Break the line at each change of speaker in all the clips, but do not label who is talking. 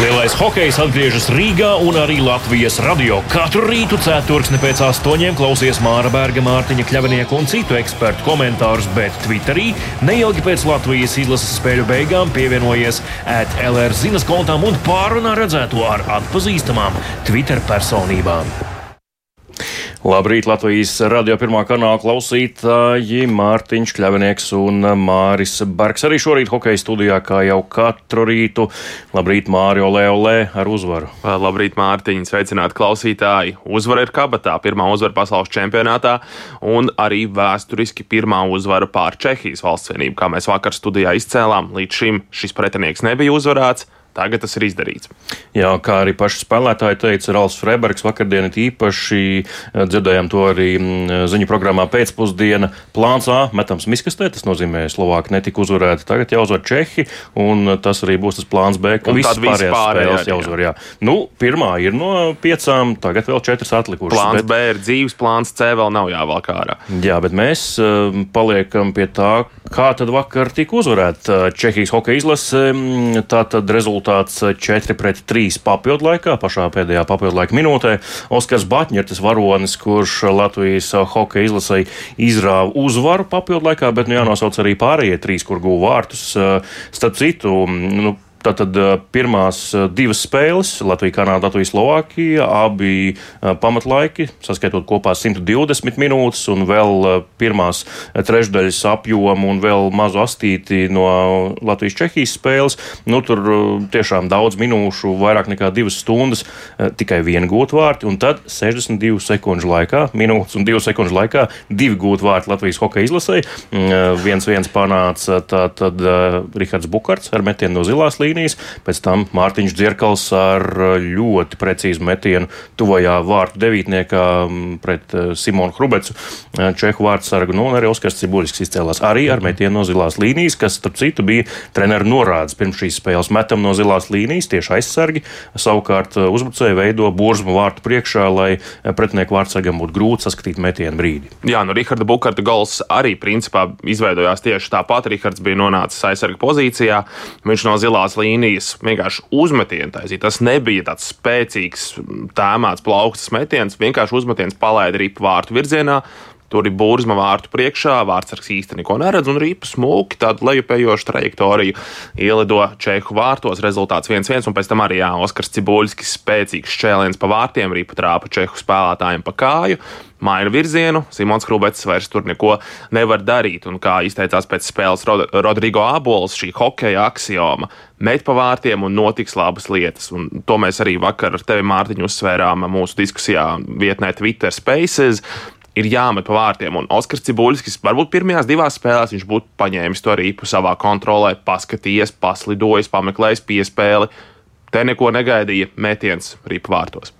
Lielais hokejs atgriežas Rīgā un arī Latvijas radio. Katru rītu ceturksni pēc astoņiem klausies Māra Berga, Mārtiņa Kļavinieka un citu ekspertu komentārus, bet Twitterī neilgi pēc Latvijas izlases spēļu beigām pievienojies ētlr zinas kontām un pārunā redzēto ar atpazīstamām Twitter personībām. Labrīt, Latvijas radio pirmā kanāla klausītāji, Mārtiņš Kļavinieks un Māris Bergs. Arī šorīt hokeja studijā, kā jau katru rītu. Labrīt, Mārio Leolē ar uzvaru.
Labrīt, Mārtiņ, sveicināti klausītāji. Uzvara ir kabatā, pirmā uzvara pasaules čempionātā un arī vēsturiski pirmā uzvara pār Čehijas valsts vienību, kā mēs vakar studijā izcēlām. Līdz šim šis pretinieks nebija uzvarēts. Tagad tas ir izdarīts.
Jā, kā arī paši spēlētāji teica, Rāls Freibergs vakardien īpaši eh, dzirdējām to arī mm, ziņu programmā pēcpusdiena. Plāns A metams miskastē, tas nozīmē, Slovāki netika uzvarēti, tagad jāuzvar Čehi, un tas arī būs tas plāns B, ka visas pārējās spēles jāuzvar. Jā. Nu, pirmā ir no piecām, tagad vēl četras atlikušas.
Plāns bet... B ir dzīves, plāns C vēl nav jāvalk ārā.
Jā, bet mēs uh, paliekam pie tā, kā tad vakar tika uzvarēta Čehijas hokeja izlase. Mm, tā tad rezultāts rezultāts 4 pret 3 papildu laikā, pašā pēdējā papildu laika minūtē. Oskars Batņertis varonis, kurš Latvijas hokeja izlasēja izrāva uzvaru papildu laikā, bet nu jānosauc arī pārējie trīs, kur guva vārtus. Starp citu, nu, Tātad pirmās divas spēles - Latvija, Kanāda, Latvija, Slovākija, abi pamatlaiki, saskaitot kopā 120 minūtes, un vēl pirmās trešdaļas apjomu un vēl mazu astīti no Latvijas, Čehijas spēles. Nu, tur tiešām daudz minūšu, vairāk nekā divas stundas, tikai viena gūta vārti, un tad 62 sekundžu laikā, minūtes un 2 sekundžu laikā, divi gūta vārti Latvijas hokeja izlasēji. Viens viens panāca tātad Rihards Bukarts ar metienu no zilās līnijas līnijas. Pēc tam Mārtiņš Dzirkals ar ļoti precīzu metienu tuvajā vārtu devītniekā pret eh, Simonu Hrubecu, eh, Čehu vārdsargu, nu, un arī Oskars Cibuļskis izcēlās arī ar metienu no zilās līnijas, kas, starp citu, bija treneru norādes pirms šīs spēles. Metam no zilās līnijas tieši aizsargi, savukārt eh, uzbrucēji veido burzmu vārtu priekšā, lai pretinieku vārdsargam būtu grūti saskatīt metienu brīdi.
Jā, nu Riharda Bukarta gals arī principā izveidojās tieši tāpat. Rihards bija nonācis aizsarga pozīcijā, viņš no zilās līnijas vienkārši uzmetienu taisīja. Tas nebija tāds spēcīgs, tēmāts plaukstas metiens, vienkārši uzmetiens palaida ripu vārtu virzienā. Tur ir burzma vārtu priekšā, vārdsargs īsti neko neredz, un rīpa smuki tādu lejupējošu trajektoriju ielido Čehu vārtos. Rezultāts 1-1, un pēc tam arī jā, Oskars Cibuļskis spēcīgs šķēliens pa vārtiem, rīpa trāpa Čehu spēlētājiem pa kāju maina virzienu. Simons Krubets vairs tur neko nevar darīt. Un kā izteicās pēc spēles Rod Rodrigo Abols, šī hokeja axioma - met pa vārtiem un notiks labas lietas. Un to mēs arī vakar ar tevi, Mārtiņu, uzsvērām mūsu diskusijā vietnē Twitter Spaces ir jāmet pa vārtiem. Un Oskars Cibuļskis varbūt pirmajās divās spēlēs viņš būtu paņēmis to rīpu savā kontrolē, paskatījies, paslidojis, pameklējis piespēli. Te neko negaidīja metiens rīpu vārtos.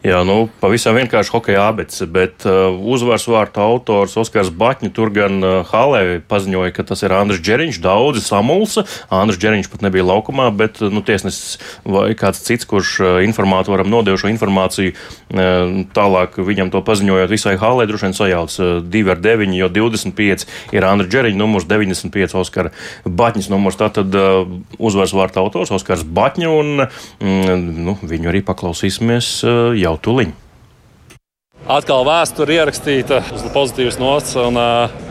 Jā, nu, pavisam vienkārši hokeja abece, bet uh, uzvaras vārta autors Oskars Batņa tur gan uh, Halē paziņoja, ka tas ir Andris Džeriņš. Daudzi samulsa. Andris Džeriņš pat nebija laukumā, bet uh, nu, tiesnesis vai kāds cits, kurš uh, informātoram nodeva šo informāciju, uh, tālāk viņam to paziņojot visai Halē, droši vien sajauc uh, 2 ar 9, jo 25 ir Andris Džeriņš numurs, 95 Oskara Batņas numurs. Tātad uh, uzvaras vārta autors Oskars Batņa, un mm, nu, viņu arī paklausīsimies. Uh, jau tuliņ.
Atkal vēsture ierakstīta uz pozitīvas nots. Un,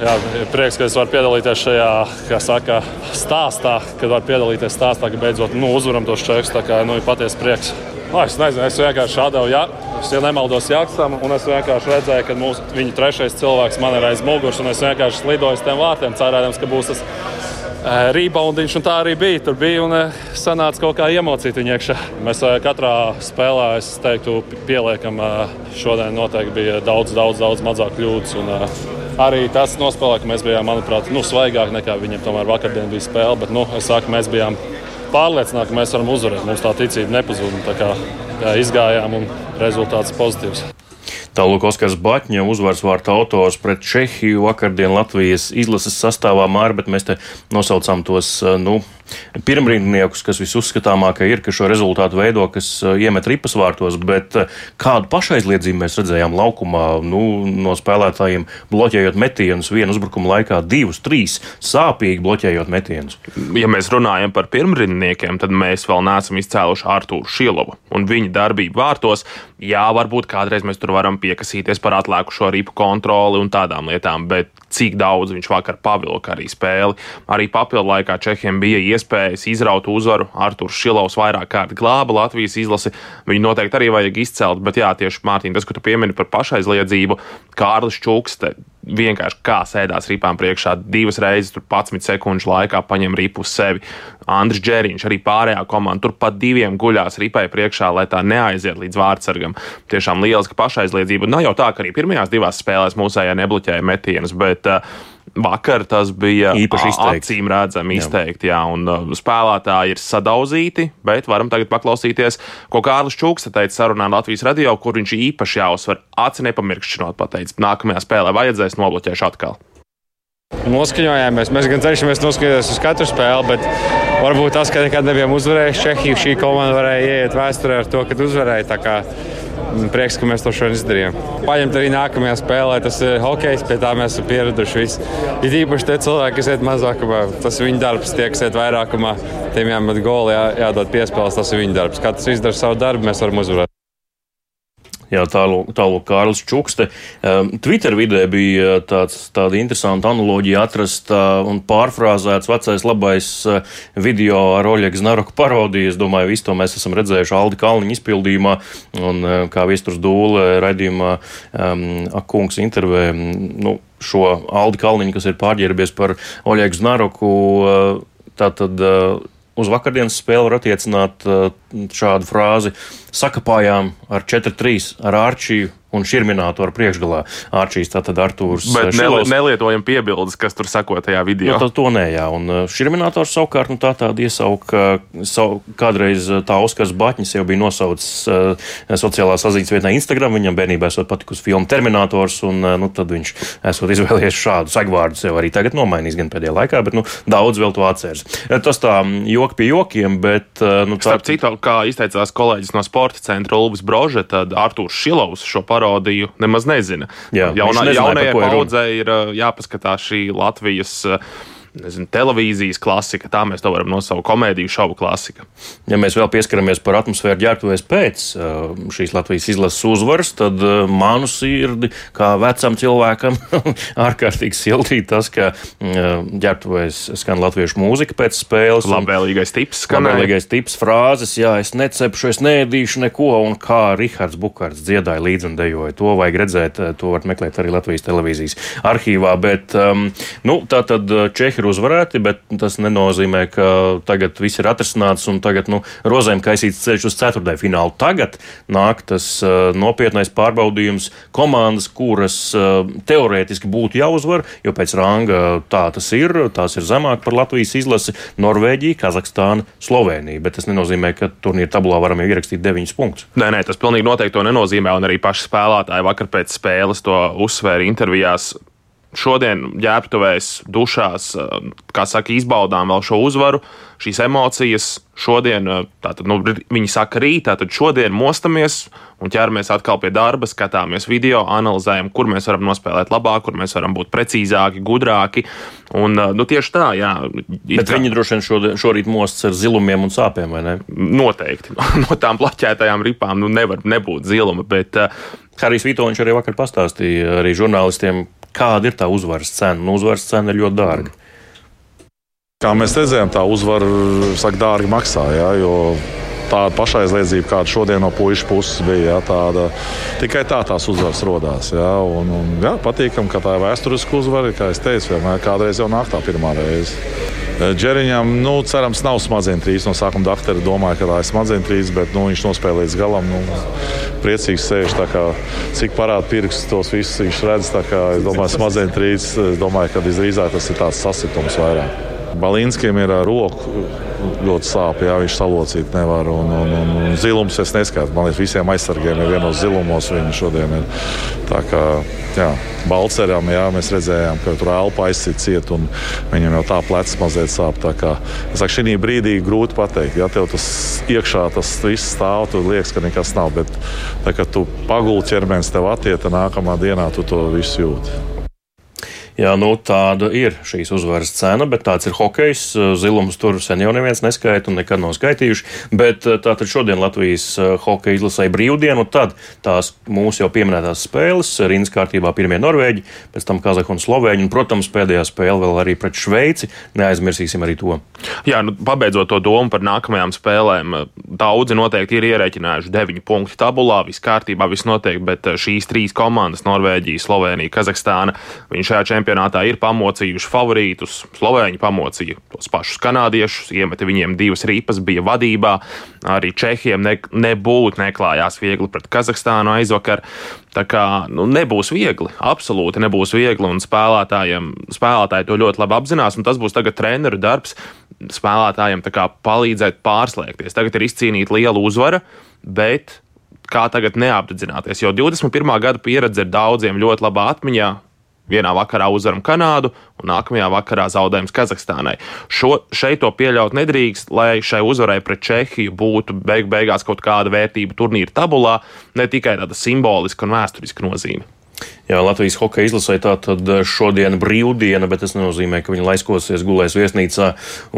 jā, prieks, ka es varu piedalīties šajā saka, stāstā, kad varu piedalīties stāstā, ka beidzot nu, uzvaram tos čekus. Tā kā nu, ir patiesi prieks. No, es nezinu, es vienkārši atdevu, ja, ja nemaldos Jaksam, un es vienkārši redzēju, ka mūsu, viņa trešais cilvēks man ir aiz muguras, un es vienkārši lidoju uz tiem vārtiem, cerēdams, ka būs tas reboundiņš, un tā arī bija. Tur bija un sanāca kaut kā iemocīt viņa iekšā. Mēs katrā spēlē, es teiktu, pieliekam, šodien noteikti bija daudz, daudz, daudz mazāk kļūdas. Un, arī tas nospēlē, ka mēs bijām, manuprāt, nu, svaigāki nekā viņiem tomēr vakardien bija spēle. Bet, nu, es saku, mēs bijām pārliecināti, ka mēs varam uzvarēt. Mums tā ticība nepazuda. Tā kā jā, izgājām un rezultāts pozitīvs.
Tālāk Oskars Batņa uzvaras vārta autors pret Čehiju vakardien Latvijas izlases sastāvā māra, bet mēs te nosaucām tos, nu, pirmrindniekus, kas visuzskatāmākie ir, ka šo rezultātu veido, kas iemet ripas vārtos, bet kādu pašaizliedzību mēs redzējām laukumā nu, no spēlētājiem, bloķējot metienus vienu uzbrukumu laikā, divus, trīs, sāpīgi bloķējot metienus.
Ja mēs runājam par pirmrindniekiem, tad mēs vēl neesam izcēluši Artūru Šilovu un viņa darbību vārtos. Jā, varbūt kādreiz mēs tur varam piekasīties par atlēkušo ripu kontroli un tādām lietām, bet cik daudz viņš vakar pavilka arī spēli. Arī papildu laikā Čehiem bija iespējas izraut uzvaru. Arthurs Šilovs vairāk kārt glāba Latvijas izlasi. Viņu noteikti arī vajag izcelt, bet jā, tieši Mārtiņ, tas, ko tu piemini par pašaizliedzību, Kārlis Čuks vienkārši kā sēdās ripām priekšā divas reizes, tur 11 sekundžu laikā paņem ripu uz sevi. Andris Džeriņš, arī pārējā komanda, tur pat diviem guļās ripai priekšā, lai tā neaiziet līdz vārdsargam. Tiešām lieliska pašaizliedzība. Nav jau tā, ka arī pirmajās divās spēlēs mūsējā nebloķēja metienus, bet uh, Vakar tas bija
īpaši izteikti.
acīm redzami izteikti, jā, un uh, spēlētāji ir sadauzīti, bet varam tagad paklausīties, ko Kārlis Čūks teica sarunā Latvijas radio, kur viņš īpaši jāuzsver aci nepamirkšķinot pateicis. Nākamajā spēlē vajadzēs nobloķēšu atkal.
Noskaņojāmies. Mēs gan cenšamies noskatīties uz katru spēli, bet varbūt tas, ka nekad nebijām uzvarējuši Čehiju, šī komanda varēja ieiet vēsturē ar to, ka uzvarēja. Prieks, ka mēs to šodien izdarījām. Paņemt arī nākamajā spēlē, tas ir hokejs, pie tā mēs esam pieraduši. Visi. Ir īpaši tie cilvēki, kas iet mazākumā, tas ir viņu darbs, tie, kas iet vairākumā, tiem jāmet goli, jā, jādod piespēles, tas ir viņu darbs. Katrs izdara savu darbu, mēs varam uzvarēt.
Jā, tālāk, tālāk Kārlis Čukste. Um, Twitter vidē bija tāds, tāda interesanta analoģija atrasta un pārfrāzēts vecais labais uh, video ar Oļegu Znaroku parodiju. Es domāju, visu to mēs esam redzējuši Aldi Kalniņa izpildījumā un uh, kā viesturs dūle raidījumā um, Akungs intervē. Nu, šo Aldi Kalniņu, kas ir pārģērbies par Oļegu Znaroku, uh, tātad uz vakardienas spēli var attiecināt šādu frāzi: sakapājām ar 4-3 ar Arčiju un šurminātoru priekšgalā. Arčīs tātad Artūrs.
Bet Šilovs, nelietojam piebildes, kas tur sako tajā video.
Nu, to nē, jā. Un šurminators savukārt nu, tā tāda iesauka, savu, kādreiz tā Oskars Batņis jau bija nosaucis uh, sociālā saziņas vietnē Instagram. Viņam bērnībā esot patikusi filma Terminators, un uh, nu, tad viņš esot izvēlējies šādu sagvārdu sev arī tagad nomainījis gan pēdējā laikā, bet nu, daudz vēl to atceras. Tas tā joki pie jokiem, bet. Uh, nu,
tā... Starp citu, kā izteicās kolēģis no sporta centra Ulbis Brože, tad Artūrs Šilovs šo parodiju nemaz nezina.
Jā,
Jaunā, jaunajai paudzei ir jāpaskatās šī Latvijas nezinu, televīzijas klasika, tā mēs to varam nosaukt, komēdiju šovu klasika.
Ja mēs vēl pieskaramies par atmosfēru ģērbtuvēs pēc uh, šīs Latvijas izlases uzvaras, tad uh, manu sirdi, kā vecam cilvēkam, ārkārtīgi sildīja tas, ka uh, ģērbtuvēs skan latviešu mūzika pēc spēles.
Labvēlīgais tips skan.
Labvēlīgais tips frāzes, jā, es necepšu, es neēdīšu neko, un kā Rihards Bukārts dziedāja līdzi un dejoja. To vajag redzēt, to var meklēt arī Latvijas televīzijas arhīvā, bet, um, nu, tā tad Čehi ir uzvarēti, bet tas nenozīmē, ka tagad viss ir atrisināts un tagad nu, rozēm kaisīts ceļš uz ceturtajā finālu. Tagad nāk tas uh, nopietnais pārbaudījums komandas, kuras uh, teorētiski būtu jāuzvar, jo pēc ranga tā tas ir. Tās ir zemāk par Latvijas izlasi - Norvēģija, Kazahstāna, Slovenija. Bet tas nenozīmē, ka turnīra tabulā varam jau ierakstīt 9 punktus.
Nē, nē, tas pilnīgi noteikti to nenozīmē. Un arī paši spēlētāji vakar pēc spēles to uzsvēra intervijās šodien ģērbtuvēs, dušās, kā saka, izbaudām vēl šo uzvaru, šīs emocijas. Šodien, tātad, nu, viņi saka, rīt, tad šodien mostamies un ķeramies atkal pie darba, skatāmies video, analizējam, kur mēs varam nospēlēt labāk, kur mēs varam būt precīzāki, gudrāki. Un, nu, tieši tā, jā.
Bet viņi droši vien šodien, šorīt mostas ar zilumiem un sāpēm, vai ne?
Noteikti. No tām plaķētajām ripām nu, nevar nebūt ziluma. Bet,
Harijs Vitoņš arī vakar pastāstīja arī žurnālistiem, kāda ir tā uzvaras cena. Nu, uzvaras cena ir ļoti dārga.
Kā mēs redzējām, tā uzvara saka, dārgi maksā. Ja, tāda pašaizliedzība, kāda šodien no puikas puses bija. Ja, tāda, tikai tā tās uzvaras radās. Ja, un, un, ja, patīkam, ka tā ir vēsturiska uzvara. Kā jau teicu, vienmēr kādreiz jau nāk tā pirmā reize. Džeriņam, nu, cerams, nav smadzenes trīs. No sākuma doktora domāja, ka tā ir smadzenes trīs, bet nu, viņš nospēlēja līdz galam. Nu, priecīgs sēž. Kā, cik parāda pirksts, tos visus viņš redz. Kā, es domāju, smadzenes trīs. Es domāju, ka visdrīzāk tas ir tāds sasitums vairāk. Balīnskiem ir roku ļoti sāp, jā, viņš salocīt nevar. Un, un, un, un zilums es neskatu. Man liekas, visiem aizsargiem ir vienos zilumos viņi šodien ir. Tā kā, jā, Balceram, jā, mēs redzējām, ka tur elpa aizsit ciet un viņam jau tā plecs mazliet sāp. Tā kā, es saku, šī brīdī grūti pateikt. Ja tev tas iekšā tas viss stāv, tad liekas, ka nekas nav. Bet, tā, kad tu paguldi ķermenis tev attieta, nākamā dienā tu to visu jūti.
Jā, nu, tāda ir šīs uzvaras cena, bet tāds ir hokejs. Zilums tur sen jau neviens neskaita un nekad nav skaitījuši. Bet eh, tātad šodien Latvijas eh, hokeja izlasīja brīvdienu, tad tās mūsu jau pieminētās spēles, rindas kārtībā pirmie Norvēģi, pēc tam Kazahu un Slovēņi, un, protams, pēdējā spēle vēl arī pret Šveici. Neaizmirsīsim arī to.
Jā, nu, pabeidzot to domu par nākamajām spēlēm, daudzi noteikti ir ierēķinājuši 9 punktu tabulā, viss kārtībā, viss notiek, bet eh, šīs trīs komandas - Norvēģija, Slovenija, Kazahstāna - viņi šajā čempionātā čempionātā ir pamocījuši favorītus. Slovēņi pamocīja tos pašus kanādiešus, iemeta viņiem divas ripas, bija vadībā. Arī Čehiem ne, nebūtu neklājās viegli pret Kazahstānu aizvakar. Tā kā nu, nebūs viegli, absolūti nebūs viegli, un spēlētāji to ļoti labi apzinās, tas būs tagad treneru darbs spēlētājiem palīdzēt pārslēgties. Tagad ir izcīnīta liela uzvara, bet kā tagad neapdedzināties. Jo 21. gada pieredze ir daudziem ļoti labā atmiņā. Vienā vakarā uzvaram Kanādu, un nākamajā vakarā zaudējums Kazahstānai. Šo, šeit to pieļaut nedrīkst, lai šai uzvarai pret Čehiju būtu beig beigās kaut kāda vērtība turnīra tabulā, ne tikai tāda simboliska un vēsturiska nozīme.
Jā, Latvijas hokeja izlasē tā tad eh, šodien brīvdiena, bet tas nenozīmē, ka viņi laiskosies, gulēs viesnīcā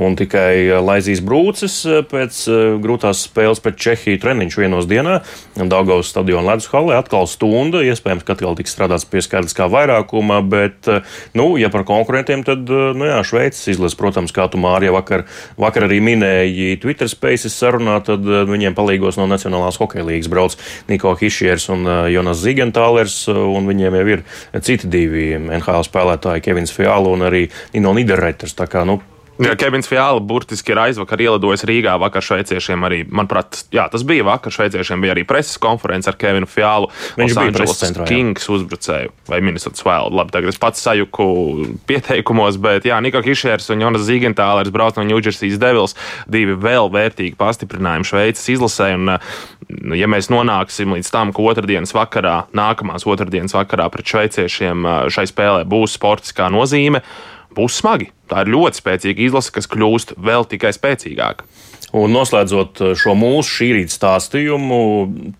un tikai eh, laizīs brūces eh, pēc grūtās spēles pret Čehiju treniņš vienos dienā. Daugaus stadiona ledus halē atkal stunda, iespējams, ka atkal tiks strādāts pie skaidriskā vairākuma, bet, nu, ja par konkurentiem, tad, nu jā, Šveices izlase, protams, kā tu Mārija vakar, vakar arī minēji Twitter spaces sarunā, tad viņiem palīgos no Nacionālās hokeja līgas brauc Niko Hišiers un Jonas Zigentālers, un viņiem jau ir citi divi NHL spēlētāji, Kevins Fiala un arī Nino Niderreiters. Nu,
Jā, Kevins Fjāla burtiski ir aizvakar ielidojis Rīgā. Vakar šveiciešiem arī, manuprāt, jā, tas bija vakar šveiciešiem, bija arī preses konference ar Kevinu Fjālu.
Viņš bija preses centrā.
Kings uzbrucēju vai Minnesota Wild. Labi, tagad es pats sajuku pieteikumos, bet jā, Niko Hišers un Jonas Zīgentālers brauc no New Jersey Devils. Divi vēl vērtīgi pastiprinājumi Šveices izlasē. Un, nu, ja mēs nonāksim līdz tam, ka otrdienas vakarā, nākamās otrdienas vakarā pret šveiciešiem šai spēlē būs sportiskā nozīme, būs smagi. Tā ir ļoti spēcīga izlase, kas kļūst vēl tikai spēcīgāka.
Un noslēdzot šo mūsu šī rīta stāstījumu,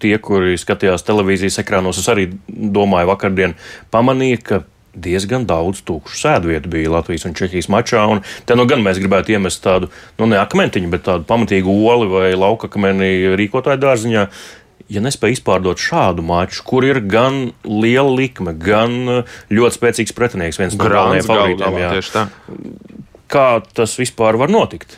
tie, kuri skatījās televīzijas ekrānos, es arī domāju, vakardien pamanīja, ka diezgan daudz tukšu sēdvietu bija Latvijas un Čehijas mačā. Un te nu gan mēs gribētu iemest tādu, nu, ne akmentiņu, bet tādu pamatīgu oli vai lauka akmeni rīkotāju dārziņā ja nespēj izpārdot šādu maču, kur ir gan liela likme, gan uh, ļoti spēcīgs pretinieks, viens no galvenajiem favorītiem. Kā tas vispār var notikt?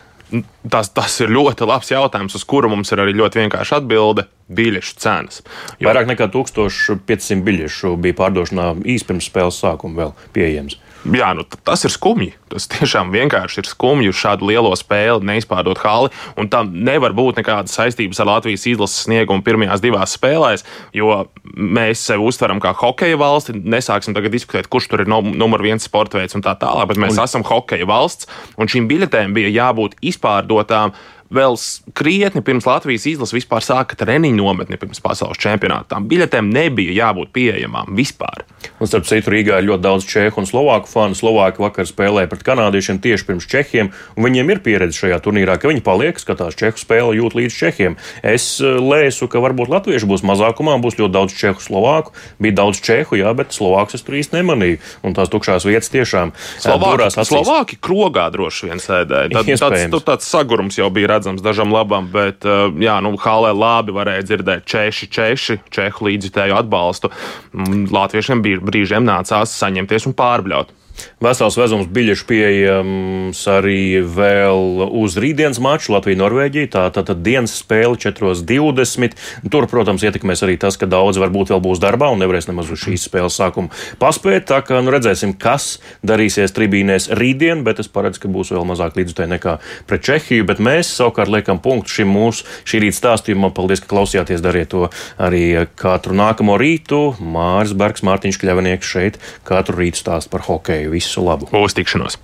Tas, tas ir ļoti labs jautājums, uz kuru mums ir arī ļoti vienkārša atbilde - biļešu cenas.
Jo... Vairāk nekā 1500 biļešu bija pārdošanā īstenībā pirms spēles sākuma vēl pieejams.
Jā, nu, tas ir skumji. Tas tiešām vienkārši ir skumji uz šādu lielo spēli, neizpārdot hali. Un tam nevar būt nekādas saistības ar Latvijas izlases sniegumu pirmajās divās spēlēs, jo mēs sevi uztveram kā hokeja valsti. Nesāksim tagad diskutēt, kurš tur ir no, numur viens sporta veids un tā tālāk, bet mēs un... esam hokeja valsts, un šīm biļetēm bija jābūt izpārdotām vēl krietni pirms Latvijas izlases vispār sāka treniņu nometni pirms pasaules čempionāta. Tām biļetēm nebija jābūt pieejamām vispār.
Un starp citu, Rīgā ir ļoti daudz čehu un slovāku fanu. Slovāki vakar spēlēja pret kanādiešiem tieši pirms čehiem, un viņiem ir pieredze šajā turnīrā, ka viņi paliek, skatās čehu spēli, jūt līdz čehiem. Es eh, lēsu, ka varbūt latvieši būs mazākumā, būs ļoti daudz čehu, slovāku. Bija daudz čehu, jā, bet slovākus es tur īsti nemanīju. Un tās tukšās vietas tiešām
eh, Slovāki, Slovāki krogā droši vien sēdēja. Tad, tāds, tāds sagurums jau bija redzams dažam labam, bet uh, jā, nu, Hālē labi varēja dzirdēt češi, češi, čehu līdzjutēju atbalstu. Mm, Latviešiem brīžiem nācās saņemties un pārbļaut.
Vesels vezums biļešu pieejams arī vēl uz rītdienas maču Latviju-Norvēģiju. Tā tad dienas spēle 4.20. Tur, protams, ietekmēs arī tas, ka daudz varbūt vēl būs darbā un nevarēs nemaz uz šīs spēles sākumu paspēt. Tā kā nu, redzēsim, kas darīsies tribīnēs rītdien, bet es paredzu, ka būs vēl mazāk līdzutēji nekā pret Čehiju. Bet mēs savukārt liekam punktu šim mūsu šī rīta stāstījumam. Paldies, ka klausījāties. Dariet to arī katru nākamo rītu. Māris Bergs, Mārtiņš Kļavinieks šeit katru rītu stāst par hokeju. Visu labu!
Uz tikšanos!